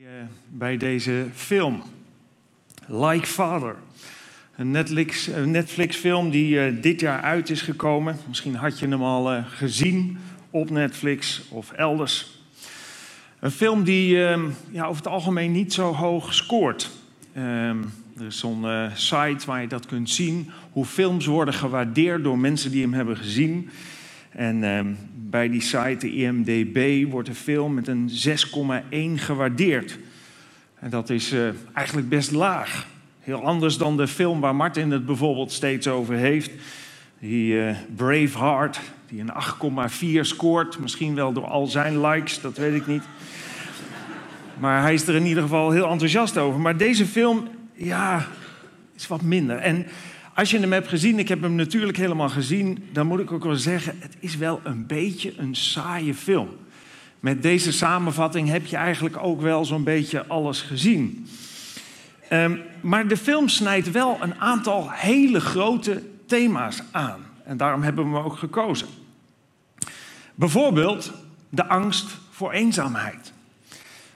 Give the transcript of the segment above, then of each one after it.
Eh, bij deze film. Like Father. Een Netflix, Netflix film die eh, dit jaar uit is gekomen. Misschien had je hem al eh, gezien op Netflix of elders. Een film die ehm, ja, over het algemeen niet zo hoog scoort. Ehm, er is zo'n site waar je dat kunt zien. Hoe films worden gewaardeerd door mensen die hem hebben gezien. En ehm, bij die site, IMDB, wordt de film met een 6,1 gewaardeerd. En dat is eh, eigenlijk best laag. Heel anders dan de film waar Martin het bijvoorbeeld steeds over heeft. Die eh, Braveheart, die een 8,4 scoort. Misschien wel door al zijn likes, dat weet ik niet. Maar hij is er in ieder geval heel enthousiast over. Maar deze film, ja, is wat minder. En als je hem hebt gezien, ik heb hem natuurlijk helemaal gezien, dan moet ik ook wel zeggen, het is wel een beetje een saaie film. Met deze samenvatting heb je eigenlijk ook wel zo'n beetje alles gezien. Um, maar de film snijdt wel een aantal hele grote thema's aan. En daarom hebben we hem ook gekozen. Bijvoorbeeld de angst voor eenzaamheid.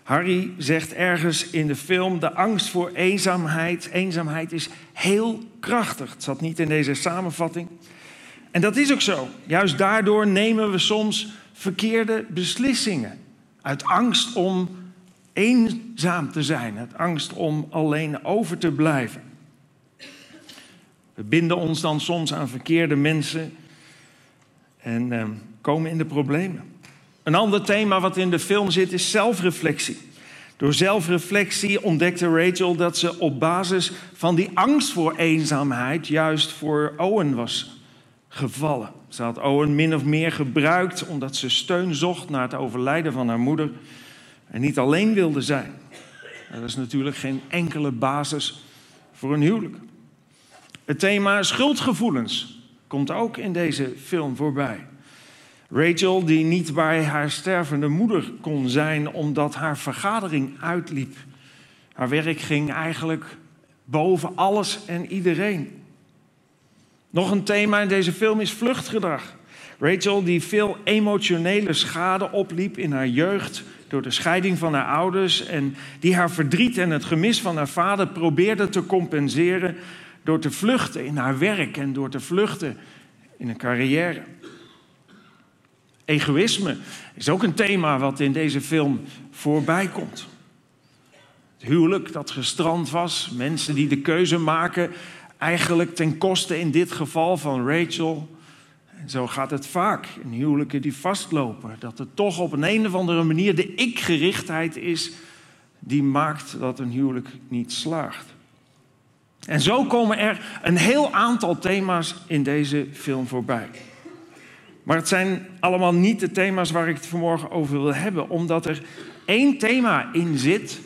Harry zegt ergens in de film: de angst voor eenzaamheid. Eenzaamheid is heel krachtig. Het zat niet in deze samenvatting. En dat is ook zo. Juist daardoor nemen we soms verkeerde beslissingen. Uit angst om eenzaam te zijn. Uit angst om alleen over te blijven. We binden ons dan soms aan verkeerde mensen en eh, komen in de problemen. Een ander thema wat in de film zit is zelfreflectie. Door zelfreflectie ontdekte Rachel dat ze op basis van die angst voor eenzaamheid juist voor Owen was gevallen. Ze had Owen min of meer gebruikt omdat ze steun zocht na het overlijden van haar moeder en niet alleen wilde zijn. Dat is natuurlijk geen enkele basis voor een huwelijk. Het thema schuldgevoelens komt ook in deze film voorbij. Rachel, die niet bij haar stervende moeder kon zijn omdat haar vergadering uitliep. Haar werk ging eigenlijk boven alles en iedereen. Nog een thema in deze film is vluchtgedrag. Rachel, die veel emotionele schade opliep in haar jeugd door de scheiding van haar ouders en die haar verdriet en het gemis van haar vader probeerde te compenseren door te vluchten in haar werk en door te vluchten in een carrière. Egoïsme is ook een thema wat in deze film voorbij komt. Het huwelijk dat gestrand was, mensen die de keuze maken, eigenlijk ten koste in dit geval van Rachel. En zo gaat het vaak in huwelijken die vastlopen. Dat het toch op een, een of andere manier de ik-gerichtheid is die maakt dat een huwelijk niet slaagt. En zo komen er een heel aantal thema's in deze film voorbij. Maar het zijn allemaal niet de thema's waar ik het vanmorgen over wil hebben, omdat er één thema in zit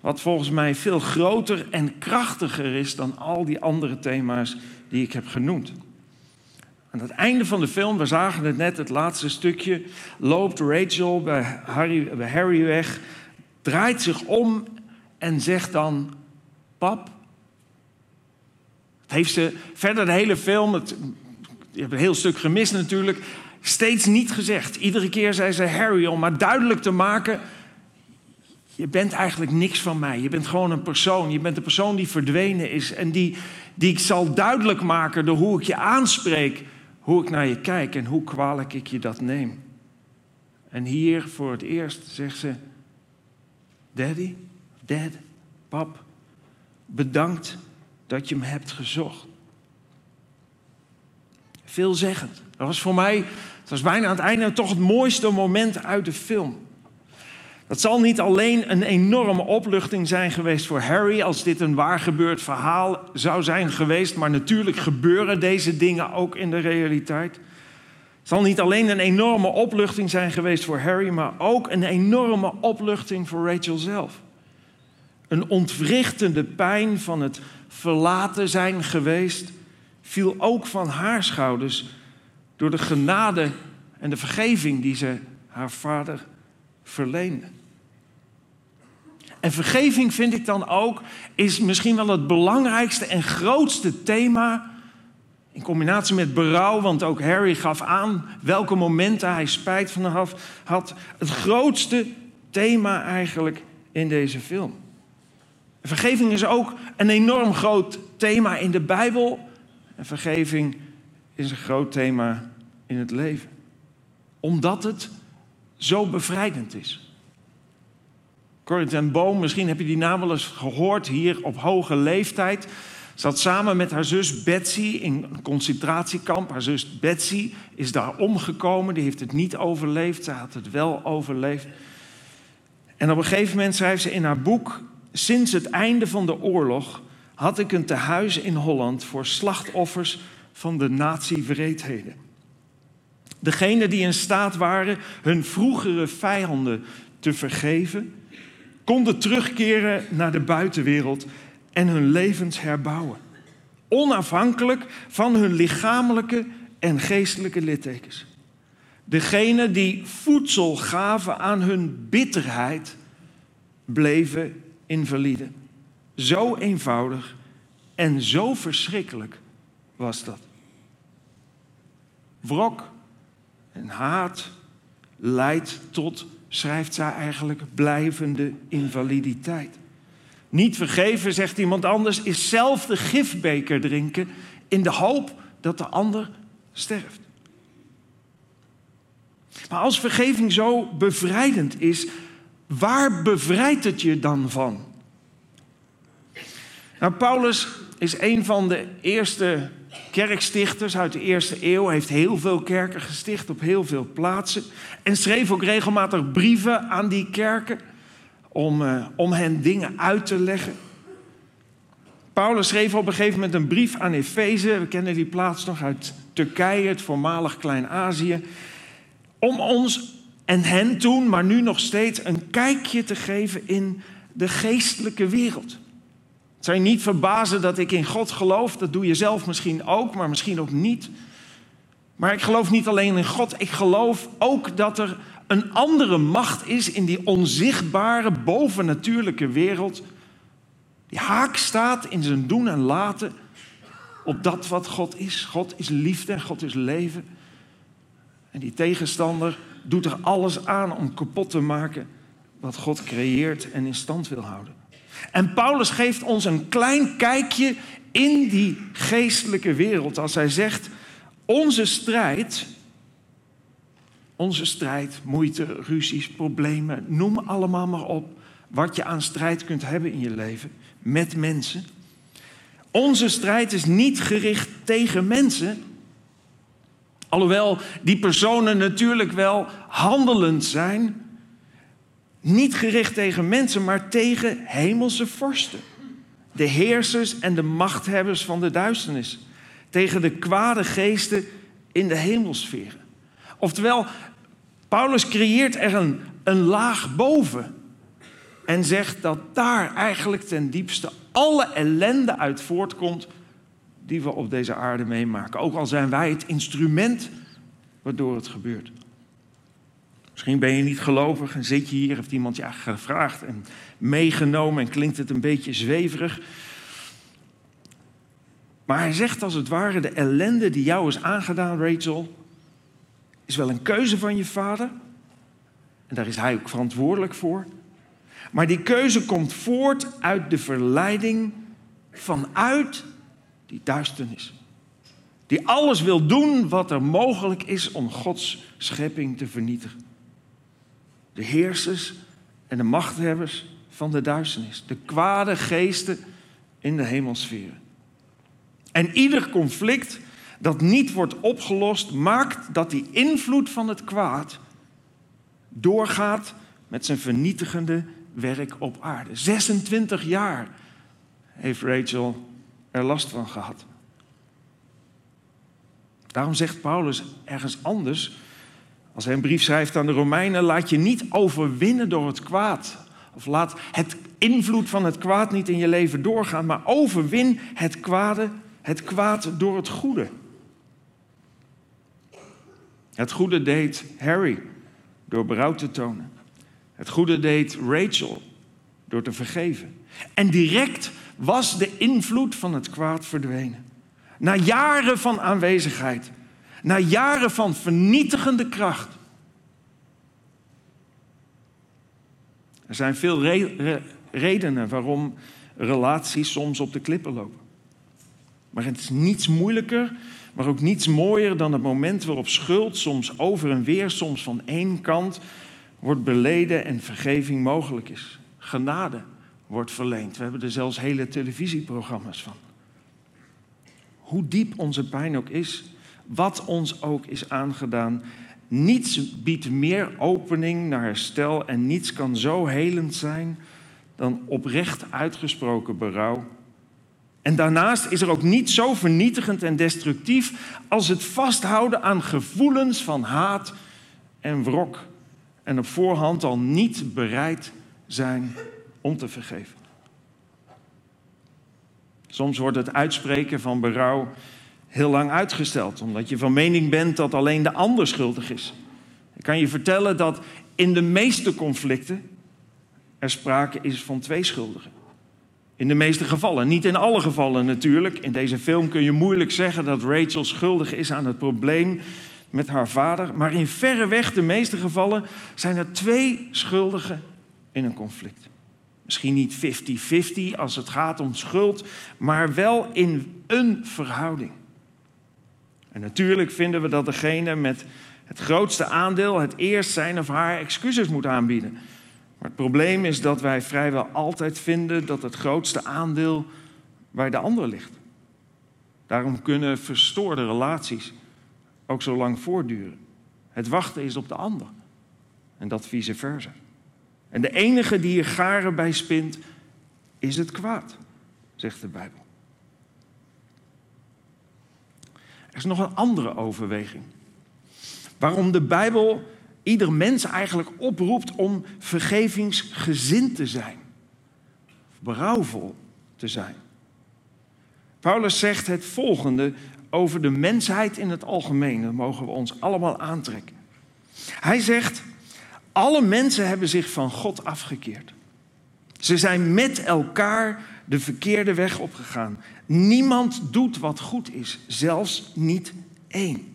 wat volgens mij veel groter en krachtiger is dan al die andere thema's die ik heb genoemd. Aan het einde van de film, we zagen het net, het laatste stukje, loopt Rachel bij Harry, Harry weg, draait zich om en zegt dan: Pap. Het heeft ze verder de hele film, het, je hebt een heel stuk gemist natuurlijk, steeds niet gezegd. Iedere keer zei ze Harry om maar duidelijk te maken: je bent eigenlijk niks van mij. Je bent gewoon een persoon. Je bent een persoon die verdwenen is en die, die ik zal duidelijk maken door hoe ik je aanspreek, hoe ik naar je kijk en hoe kwalijk ik je dat neem. En hier voor het eerst zegt ze: Daddy, Dad, pap, bedankt dat je me hebt gezocht. Veelzeggend. Dat was voor mij, het was bijna aan het einde toch het mooiste moment uit de film. Dat zal niet alleen een enorme opluchting zijn geweest voor Harry als dit een waar gebeurd verhaal zou zijn geweest, maar natuurlijk gebeuren deze dingen ook in de realiteit. Het zal niet alleen een enorme opluchting zijn geweest voor Harry, maar ook een enorme opluchting voor Rachel zelf. Een ontwrichtende pijn van het verlaten zijn geweest viel ook van haar schouders door de genade en de vergeving die ze haar vader verleende. En vergeving vind ik dan ook, is misschien wel het belangrijkste en grootste thema. In combinatie met berouw, want ook Harry gaf aan welke momenten hij spijt van had. Het grootste thema eigenlijk in deze film. Vergeving is ook een enorm groot thema in de Bijbel. En vergeving is een groot thema in het leven. Omdat het zo bevrijdend is. Corrie ten Boom, misschien heb je die naam wel eens gehoord hier op hoge leeftijd. Zat samen met haar zus Betsy in een concentratiekamp. Haar zus Betsy is daar omgekomen. Die heeft het niet overleefd. Ze had het wel overleefd. En op een gegeven moment schrijft ze in haar boek: Sinds het einde van de oorlog had ik een tehuis in Holland voor slachtoffers van de nazi-wreedheden. Degenen die in staat waren hun vroegere vijanden te vergeven, konden terugkeren naar de buitenwereld en hun levens herbouwen. Onafhankelijk van hun lichamelijke en geestelijke littekens. Degenen die voedsel gaven aan hun bitterheid, bleven invalide. Zo eenvoudig en zo verschrikkelijk was dat. Wrok en haat leidt tot, schrijft zij eigenlijk, blijvende invaliditeit. Niet vergeven, zegt iemand anders, is zelf de gifbeker drinken in de hoop dat de ander sterft. Maar als vergeving zo bevrijdend is, waar bevrijdt het je dan van? Nou, Paulus is een van de eerste kerkstichters uit de eerste eeuw. Hij heeft heel veel kerken gesticht op heel veel plaatsen. En schreef ook regelmatig brieven aan die kerken om, uh, om hen dingen uit te leggen. Paulus schreef op een gegeven moment een brief aan Efeze. We kennen die plaats nog uit Turkije, het voormalig Klein-Azië. Om ons en hen toen, maar nu nog steeds, een kijkje te geven in de geestelijke wereld. Het zou je niet verbazen dat ik in God geloof. Dat doe je zelf misschien ook, maar misschien ook niet. Maar ik geloof niet alleen in God. Ik geloof ook dat er een andere macht is in die onzichtbare, bovennatuurlijke wereld. Die haak staat in zijn doen en laten op dat wat God is. God is liefde en God is leven. En die tegenstander doet er alles aan om kapot te maken wat God creëert en in stand wil houden. En Paulus geeft ons een klein kijkje in die geestelijke wereld als hij zegt: Onze strijd onze strijd, moeite, ruzies, problemen, noem allemaal maar op wat je aan strijd kunt hebben in je leven met mensen. Onze strijd is niet gericht tegen mensen, alhoewel die personen natuurlijk wel handelend zijn. Niet gericht tegen mensen, maar tegen hemelse vorsten. De heersers en de machthebbers van de duisternis. Tegen de kwade geesten in de hemelsferen. Oftewel, Paulus creëert er een, een laag boven. En zegt dat daar eigenlijk ten diepste alle ellende uit voortkomt die we op deze aarde meemaken. Ook al zijn wij het instrument waardoor het gebeurt. Misschien ben je niet gelovig en zit je hier, heeft iemand je gevraagd en meegenomen en klinkt het een beetje zweverig. Maar hij zegt als het ware, de ellende die jou is aangedaan, Rachel, is wel een keuze van je vader. En daar is hij ook verantwoordelijk voor. Maar die keuze komt voort uit de verleiding vanuit die duisternis. Die alles wil doen wat er mogelijk is om Gods schepping te vernietigen. De heersers en de machthebbers van de duisternis. De kwade geesten in de hemelsferen. En ieder conflict dat niet wordt opgelost, maakt dat die invloed van het kwaad doorgaat met zijn vernietigende werk op aarde. 26 jaar heeft Rachel er last van gehad. Daarom zegt Paulus ergens anders, als hij een brief schrijft aan de Romeinen, laat je niet overwinnen door het kwaad. Of laat het invloed van het kwaad niet in je leven doorgaan, maar overwin het kwade, het kwaad door het goede. Het goede deed Harry door berouw te tonen. Het goede deed Rachel door te vergeven. En direct was de invloed van het kwaad verdwenen. Na jaren van aanwezigheid, na jaren van vernietigende kracht. Er zijn veel redenen waarom relaties soms op de klippen lopen. Maar het is niets moeilijker, maar ook niets mooier dan het moment waarop schuld soms over en weer, soms van één kant, wordt beleden en vergeving mogelijk is. Genade wordt verleend. We hebben er zelfs hele televisieprogramma's van. Hoe diep onze pijn ook is, wat ons ook is aangedaan, niets biedt meer opening naar herstel en niets kan zo helend zijn dan oprecht uitgesproken berouw. En daarnaast is er ook niet zo vernietigend en destructief als het vasthouden aan gevoelens van haat en wrok en op voorhand al niet bereid zijn om te vergeven. Soms wordt het uitspreken van berouw heel lang uitgesteld, omdat je van mening bent dat alleen de ander schuldig is. Ik kan je vertellen dat in de meeste conflicten er sprake is van twee schuldigen. In de meeste gevallen, niet in alle gevallen natuurlijk. In deze film kun je moeilijk zeggen dat Rachel schuldig is aan het probleem met haar vader. Maar in verreweg de meeste gevallen zijn er twee schuldigen in een conflict. Misschien niet 50-50 als het gaat om schuld, maar wel in een verhouding. En natuurlijk vinden we dat degene met het grootste aandeel het eerst zijn of haar excuses moet aanbieden. Maar het probleem is dat wij vrijwel altijd vinden dat het grootste aandeel bij de ander ligt. Daarom kunnen verstoorde relaties ook zo lang voortduren. Het wachten is op de ander. En dat vice versa. En de enige die je garen bij spint, is het kwaad, zegt de Bijbel. Er is nog een andere overweging. Waarom de Bijbel ieder mens eigenlijk oproept om vergevingsgezind te zijn. Berouwvol te zijn. Paulus zegt het volgende over de mensheid in het algemeen. Dat mogen we ons allemaal aantrekken. Hij zegt, alle mensen hebben zich van God afgekeerd. Ze zijn met elkaar de verkeerde weg opgegaan. Niemand doet wat goed is, zelfs niet één.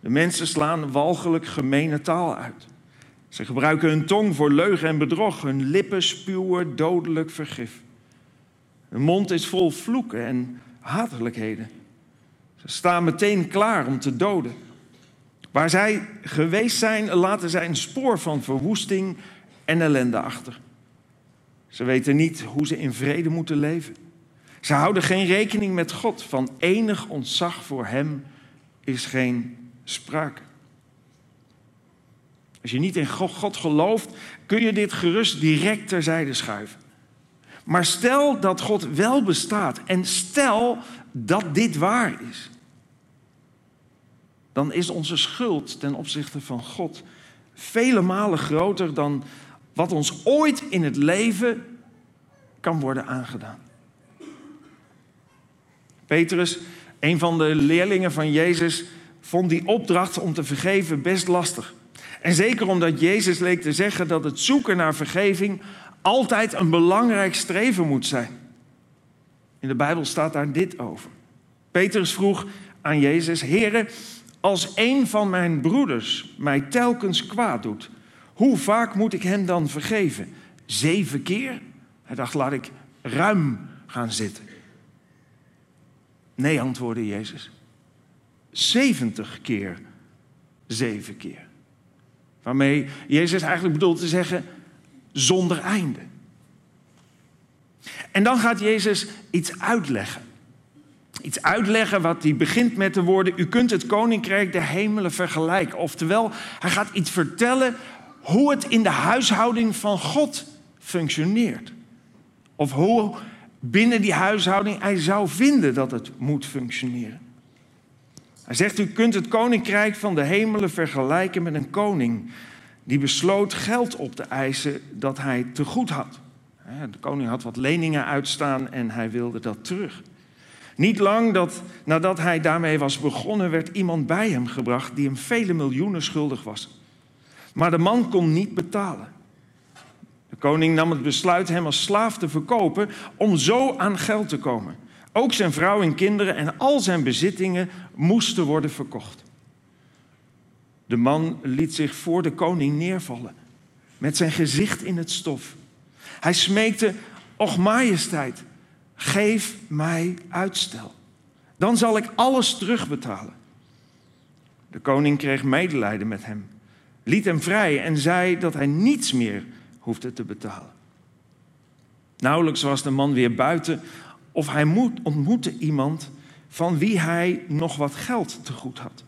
De mensen slaan walgelijk gemene taal uit. Ze gebruiken hun tong voor leugen en bedrog. Hun lippen spuwen dodelijk vergif. Hun mond is vol vloeken en hatelijkheden. Ze staan meteen klaar om te doden. Waar zij geweest zijn, laten zij een spoor van verwoesting en ellende achter. Ze weten niet hoe ze in vrede moeten leven. Ze houden geen rekening met God. Van enig ontzag voor Hem is geen sprake. Als je niet in God gelooft, kun je dit gerust direct terzijde schuiven. Maar stel dat God wel bestaat en stel dat dit waar is, dan is onze schuld ten opzichte van God vele malen groter dan wat ons ooit in het leven kan worden aangedaan. Petrus, een van de leerlingen van Jezus, vond die opdracht om te vergeven best lastig. En zeker omdat Jezus leek te zeggen dat het zoeken naar vergeving altijd een belangrijk streven moet zijn. In de Bijbel staat daar dit over. Petrus vroeg aan Jezus: Heere, als een van mijn broeders mij telkens kwaad doet, hoe vaak moet ik hem dan vergeven? Zeven keer? Hij dacht, laat ik ruim gaan zitten. Nee, antwoordde Jezus. 70 keer zeven keer. Waarmee Jezus eigenlijk bedoelt te zeggen, zonder einde. En dan gaat Jezus iets uitleggen. Iets uitleggen wat hij begint met de woorden: U kunt het koninkrijk der hemelen vergelijken. Oftewel, hij gaat iets vertellen hoe het in de huishouding van God functioneert. Of hoe binnen die huishouding hij zou vinden dat het moet functioneren. Hij zegt, u kunt het koninkrijk van de hemelen vergelijken met een koning die besloot geld op te eisen dat hij te goed had. De koning had wat leningen uitstaan en hij wilde dat terug. Niet lang dat, nadat hij daarmee was begonnen, werd iemand bij hem gebracht die hem vele miljoenen schuldig was. Maar de man kon niet betalen. De koning nam het besluit hem als slaaf te verkopen om zo aan geld te komen. Ook zijn vrouw en kinderen en al zijn bezittingen moesten worden verkocht. De man liet zich voor de koning neervallen met zijn gezicht in het stof. Hij smeekte, Och majesteit, geef mij uitstel. Dan zal ik alles terugbetalen. De koning kreeg medelijden met hem, liet hem vrij en zei dat hij niets meer hoefde te betalen. Nauwelijks was de man weer buiten of hij ontmoette iemand van wie hij nog wat geld te goed had.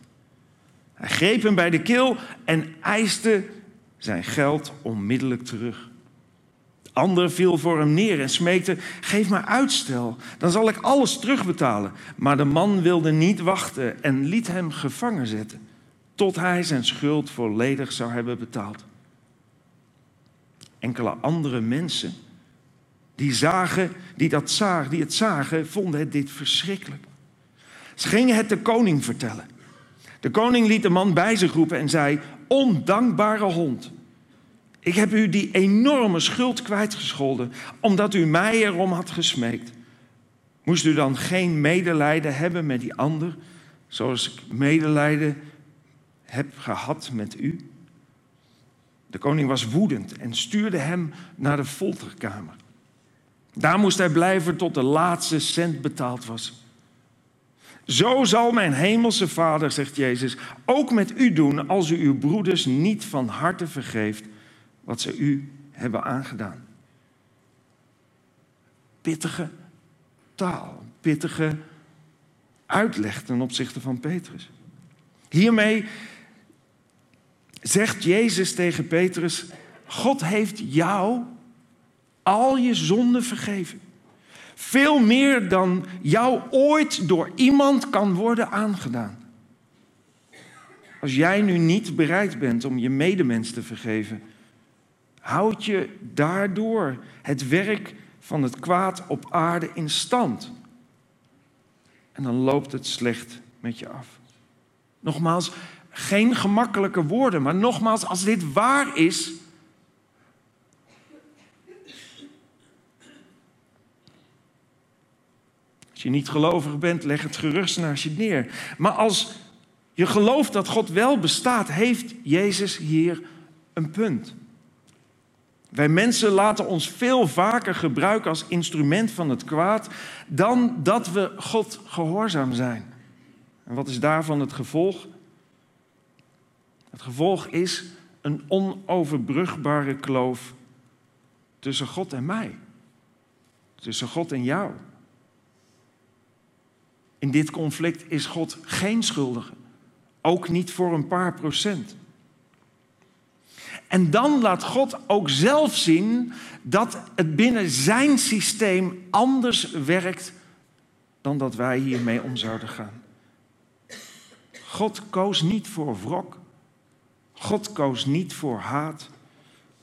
Hij greep hem bij de keel en eiste zijn geld onmiddellijk terug. De ander viel voor hem neer en smeekte: Geef mij uitstel, dan zal ik alles terugbetalen. Maar de man wilde niet wachten en liet hem gevangen zetten, tot hij zijn schuld volledig zou hebben betaald. Enkele andere mensen die, zagen, die, dat zagen, die het zagen, vonden dit verschrikkelijk. Ze gingen het de koning vertellen. De koning liet de man bij zich roepen en zei: Ondankbare hond. Ik heb u die enorme schuld kwijtgescholden, omdat u mij erom had gesmeekt. Moest u dan geen medelijden hebben met die ander, zoals ik medelijden heb gehad met u? De koning was woedend en stuurde hem naar de folterkamer. Daar moest hij blijven tot de laatste cent betaald was. Zo zal mijn hemelse Vader, zegt Jezus, ook met u doen als u uw broeders niet van harte vergeeft wat ze u hebben aangedaan. Pittige taal, pittige uitleg ten opzichte van Petrus. Hiermee zegt Jezus tegen Petrus: God heeft jou al je zonden vergeven. Veel meer dan jou ooit door iemand kan worden aangedaan. Als jij nu niet bereid bent om je medemens te vergeven, houd je daardoor het werk van het kwaad op aarde in stand. En dan loopt het slecht met je af. Nogmaals, geen gemakkelijke woorden, maar nogmaals, als dit waar is, Als je niet gelovig bent, leg het gerust naast je neer. Maar als je gelooft dat God wel bestaat, heeft Jezus hier een punt. Wij mensen laten ons veel vaker gebruiken als instrument van het kwaad dan dat we God gehoorzaam zijn. En wat is daarvan het gevolg? Het gevolg is een onoverbrugbare kloof tussen God en mij. Tussen God en jou. In dit conflict is God geen schuldige. Ook niet voor een paar procent. En dan laat God ook zelf zien dat het binnen zijn systeem anders werkt dan dat wij hiermee om zouden gaan. God koos niet voor wrok. God koos niet voor haat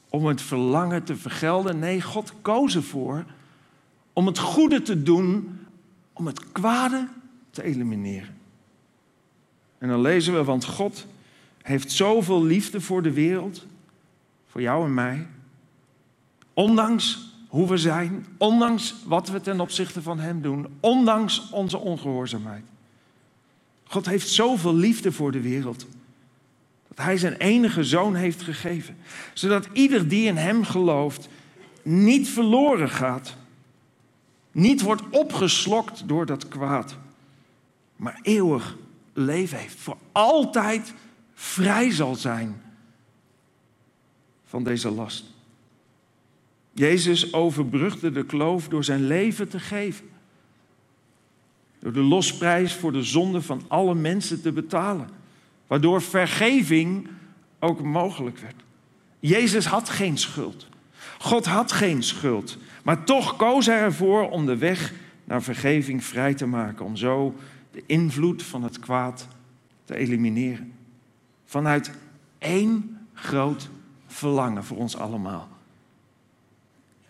om het verlangen te vergelden. Nee, God koos ervoor om het goede te doen, om het kwade te elimineren. En dan lezen we, want God heeft zoveel liefde voor de wereld, voor jou en mij, ondanks hoe we zijn, ondanks wat we ten opzichte van Hem doen, ondanks onze ongehoorzaamheid. God heeft zoveel liefde voor de wereld, dat Hij zijn enige zoon heeft gegeven, zodat ieder die in Hem gelooft niet verloren gaat, niet wordt opgeslokt door dat kwaad maar eeuwig leven heeft. Voor altijd vrij zal zijn van deze last. Jezus overbrugde de kloof door zijn leven te geven. Door de losprijs voor de zonde van alle mensen te betalen. Waardoor vergeving ook mogelijk werd. Jezus had geen schuld. God had geen schuld. Maar toch koos hij ervoor om de weg naar vergeving vrij te maken. Om zo de invloed van het kwaad te elimineren. Vanuit één groot verlangen voor ons allemaal.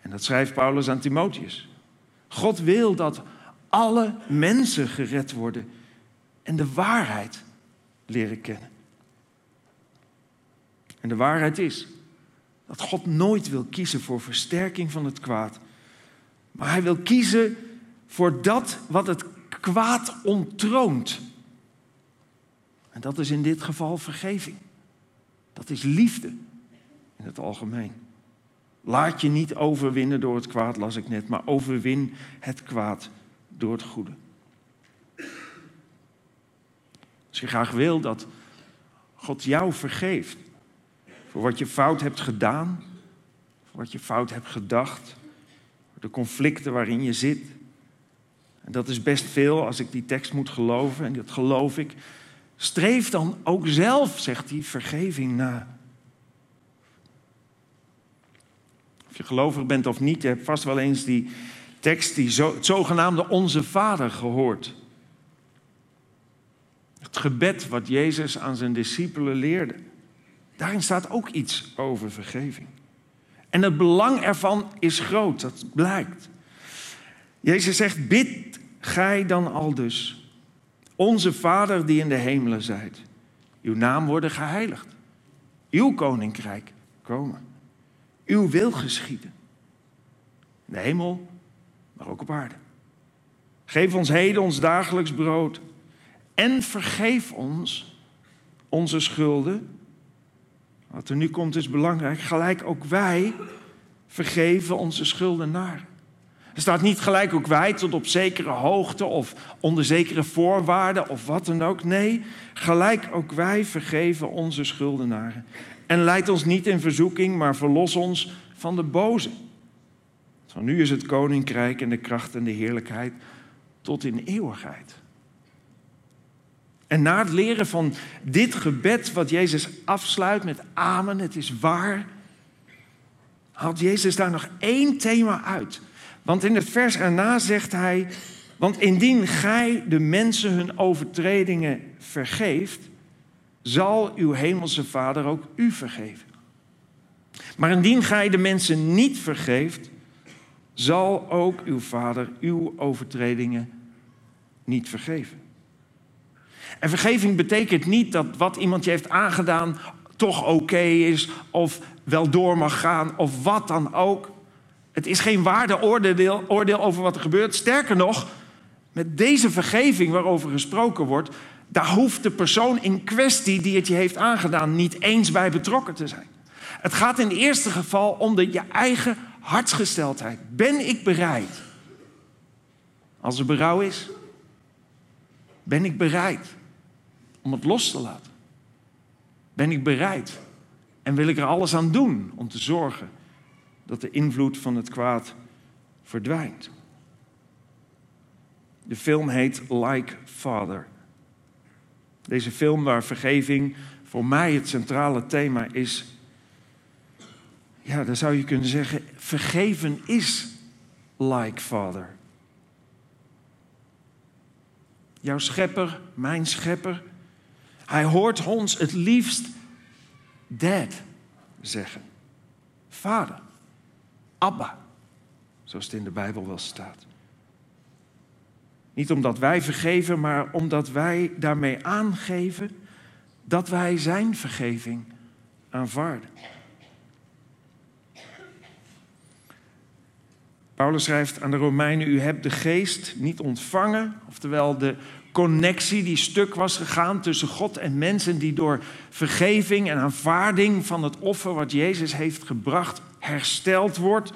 En dat schrijft Paulus aan Timotheus. God wil dat alle mensen gered worden en de waarheid leren kennen. En de waarheid is dat God nooit wil kiezen voor versterking van het kwaad, maar hij wil kiezen voor dat wat het kwaad ontroont. En dat is in dit geval vergeving. Dat is liefde. in het algemeen. Laat je niet overwinnen door het kwaad, las ik net, maar overwin het kwaad door het goede. Als je graag wil dat God jou vergeeft voor wat je fout hebt gedaan, voor wat je fout hebt gedacht, voor de conflicten waarin je zit. En dat is best veel als ik die tekst moet geloven, en dat geloof ik. Streef dan ook zelf, zegt hij, vergeving na. Of je gelovig bent of niet, je hebt vast wel eens die tekst, die het zogenaamde Onze Vader gehoord. Het gebed wat Jezus aan zijn discipelen leerde. Daarin staat ook iets over vergeving. En het belang ervan is groot, dat blijkt. Jezus zegt, bid gij dan al dus. Onze Vader die in de hemelen zijt. Uw naam worden geheiligd. Uw koninkrijk komen. Uw wil geschieden. In de hemel, maar ook op aarde. Geef ons heden ons dagelijks brood. En vergeef ons onze schulden. Wat er nu komt is belangrijk. Gelijk ook wij vergeven onze schuldenaren. Er staat niet gelijk ook wij tot op zekere hoogte of onder zekere voorwaarden of wat dan ook. Nee, gelijk ook wij vergeven onze schuldenaren. En leid ons niet in verzoeking, maar verlos ons van de boze. Van nu is het koninkrijk en de kracht en de heerlijkheid tot in eeuwigheid. En na het leren van dit gebed, wat Jezus afsluit met Amen, het is waar, haalt Jezus daar nog één thema uit. Want in het vers erna zegt hij: Want indien gij de mensen hun overtredingen vergeeft, zal uw hemelse Vader ook u vergeven. Maar indien gij de mensen niet vergeeft, zal ook uw Vader uw overtredingen niet vergeven. En vergeving betekent niet dat wat iemand je heeft aangedaan toch oké is of wel door mag gaan of wat dan ook. Het is geen waardeoordeel oordeel over wat er gebeurt. Sterker nog, met deze vergeving waarover gesproken wordt, daar hoeft de persoon in kwestie die het je heeft aangedaan niet eens bij betrokken te zijn. Het gaat in het eerste geval om de, je eigen hartsgesteldheid. Ben ik bereid? Als er berouw is, ben ik bereid om het los te laten? Ben ik bereid en wil ik er alles aan doen om te zorgen dat de invloed van het kwaad verdwijnt? De film heet Like Father. Deze film waar vergeving voor mij het centrale thema is. Ja, dan zou je kunnen zeggen, vergeven is like Father. Jouw schepper, mijn schepper, hij hoort ons het liefst dad zeggen. Vader, Abba, zoals het in de Bijbel wel staat. Niet omdat wij vergeven, maar omdat wij daarmee aangeven dat wij zijn vergeving aanvaarden. Paulus schrijft aan de Romeinen: U hebt de geest niet ontvangen, oftewel de connectie die stuk was gegaan tussen God en mensen, die door vergeving en aanvaarding van het offer wat Jezus heeft gebracht hersteld wordt.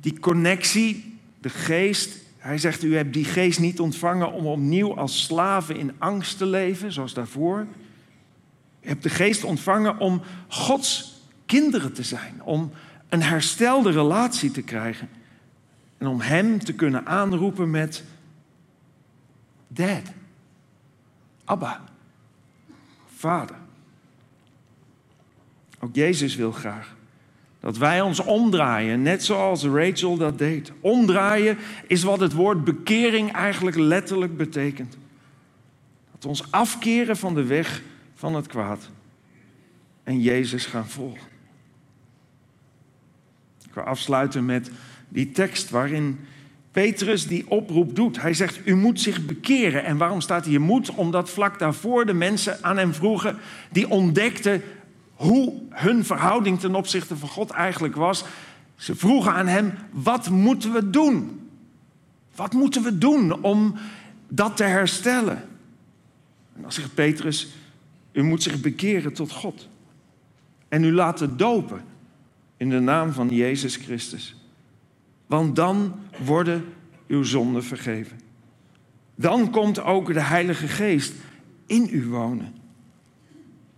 Die connectie, de geest, hij zegt, u hebt die geest niet ontvangen om opnieuw als slaven in angst te leven, zoals daarvoor. U hebt de geest ontvangen om Gods kinderen te zijn, om een herstelde relatie te krijgen en om Hem te kunnen aanroepen met Dad, Abba, Vader. Ook Jezus wil graag dat wij ons omdraaien, net zoals Rachel dat deed. Omdraaien is wat het woord bekering eigenlijk letterlijk betekent. Dat we ons afkeren van de weg van het kwaad en Jezus gaan volgen. Ik wil afsluiten met die tekst waarin Petrus die oproep doet. Hij zegt, u moet zich bekeren. En waarom staat hier moet? Omdat vlak daarvoor de mensen aan hem vroegen, die ontdekten hoe hun verhouding ten opzichte van God eigenlijk was. Ze vroegen aan hem, wat moeten we doen? Wat moeten we doen om dat te herstellen? En dan zegt Petrus, u moet zich bekeren tot God. en u laten dopen in de naam van Jezus Christus. Want dan worden uw zonden vergeven. Dan komt ook de Heilige Geest in u wonen.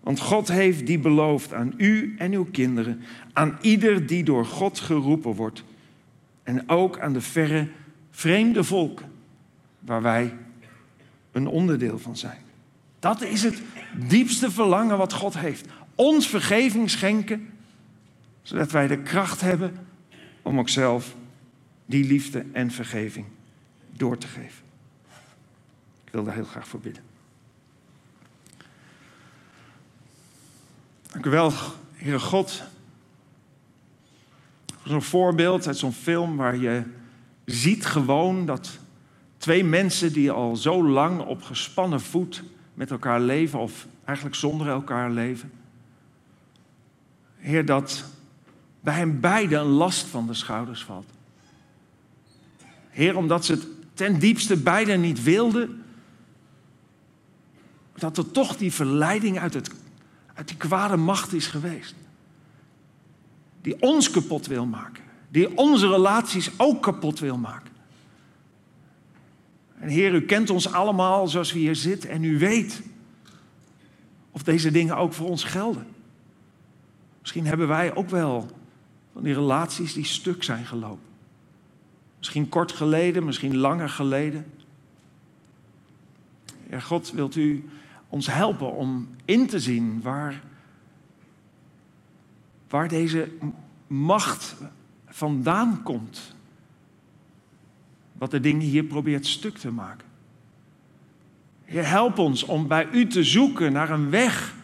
Want God heeft die beloofd aan u en uw kinderen, aan ieder die door God geroepen wordt. En ook aan de verre vreemde volken waar wij een onderdeel van zijn. Dat is het diepste verlangen wat God heeft. Ons vergeving schenken, zodat wij de kracht hebben om ook zelf die liefde en vergeving door te geven. Ik wil daar heel graag voor bidden. Dank u wel, Heere God. Zo'n voorbeeld uit zo'n film waar je ziet gewoon dat twee mensen die al zo lang op gespannen voet met elkaar leven, of eigenlijk zonder elkaar leven. Heer, dat bij hen beiden een last van de schouders valt. Heer, omdat ze het ten diepste beiden niet wilden, dat er toch die verleiding uit, het, uit die kwade macht is geweest. Die ons kapot wil maken. Die onze relaties ook kapot wil maken. En Heer, u kent ons allemaal zoals we hier zitten en u weet of deze dingen ook voor ons gelden. Misschien hebben wij ook wel van die relaties die stuk zijn gelopen. Misschien kort geleden, misschien langer geleden. Heer God, wilt u ons helpen om in te zien waar, waar deze macht vandaan komt. Wat de dingen hier probeert stuk te maken. Heer, help ons om bij u te zoeken naar een weg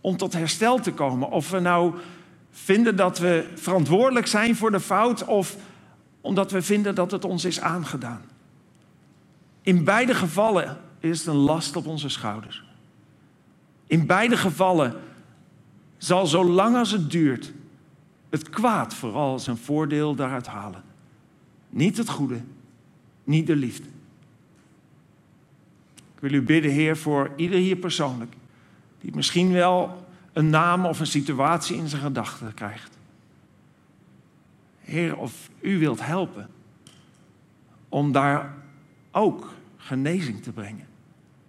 om tot herstel te komen. Of we nou vinden dat we verantwoordelijk zijn voor de fout of omdat we vinden dat het ons is aangedaan. In beide gevallen is het een last op onze schouders. In beide gevallen zal zolang als het duurt het kwaad vooral zijn voordeel daaruit halen. Niet het goede, niet de liefde. Ik wil u bidden, Heer, voor ieder hier persoonlijk, die misschien wel een naam of een situatie in zijn gedachten krijgt. Heer, of u wilt helpen om daar ook genezing te brengen,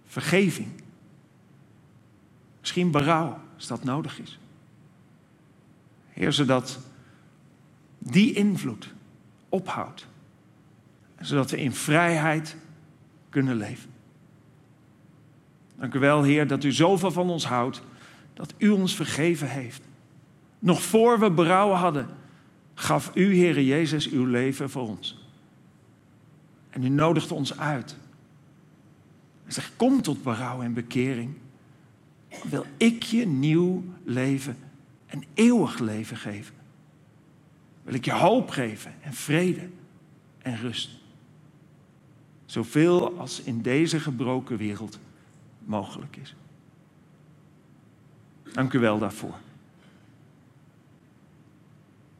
vergeving. Misschien berouw, als dat nodig is. Heer, zodat die invloed ophoudt. Zodat we in vrijheid kunnen leven. Dank u wel, Heer, dat u zoveel van ons houdt, dat u ons vergeven heeft. Nog voor we berouw hadden, gaf u, Heere Jezus, uw leven voor ons. En u nodigt ons uit. En zegt, kom tot berouw en bekering. Wil ik je nieuw leven en eeuwig leven geven. Wil ik je hoop geven en vrede en rust. Zoveel als in deze gebroken wereld mogelijk is. Dank u wel daarvoor.